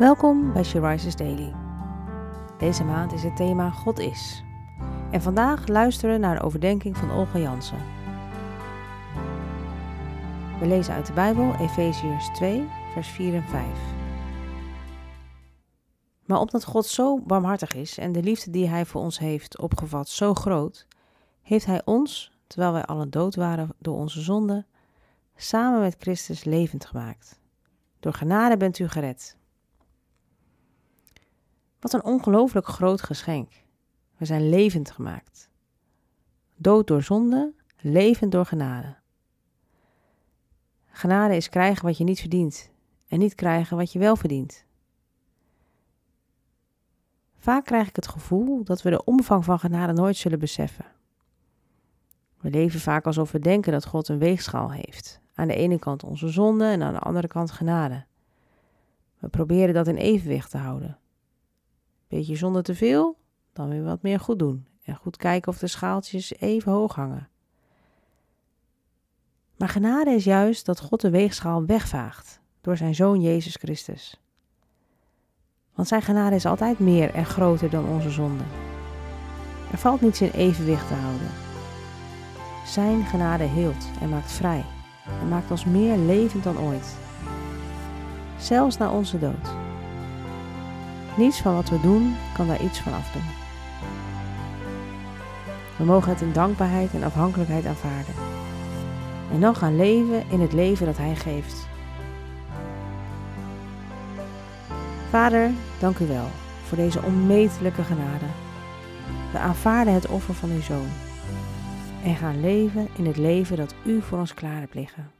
Welkom bij She Daily. Deze maand is het thema God is. En vandaag luisteren we naar een overdenking van Olga Jansen. We lezen uit de Bijbel Efeziërs 2, vers 4 en 5. Maar omdat God zo barmhartig is en de liefde die Hij voor ons heeft opgevat zo groot, heeft Hij ons, terwijl wij allen dood waren door onze zonde, samen met Christus levend gemaakt. Door genade bent u gered. Wat een ongelooflijk groot geschenk. We zijn levend gemaakt. Dood door zonde, levend door genade. Genade is krijgen wat je niet verdient en niet krijgen wat je wel verdient. Vaak krijg ik het gevoel dat we de omvang van genade nooit zullen beseffen. We leven vaak alsof we denken dat God een weegschaal heeft. Aan de ene kant onze zonde en aan de andere kant genade. We proberen dat in evenwicht te houden. Beetje zonde te veel, dan weer wat meer goed doen. En goed kijken of de schaaltjes even hoog hangen. Maar genade is juist dat God de weegschaal wegvaagt door zijn Zoon Jezus Christus. Want zijn genade is altijd meer en groter dan onze zonde. Er valt niets in evenwicht te houden. Zijn genade heelt en maakt vrij en maakt ons meer levend dan ooit. Zelfs na onze dood. Niets van wat we doen kan daar iets van afdoen. We mogen het in dankbaarheid en afhankelijkheid aanvaarden. En dan gaan leven in het leven dat Hij geeft. Vader, dank u wel voor deze onmetelijke genade. We aanvaarden het offer van uw Zoon en gaan leven in het leven dat u voor ons klaar hebt liggen.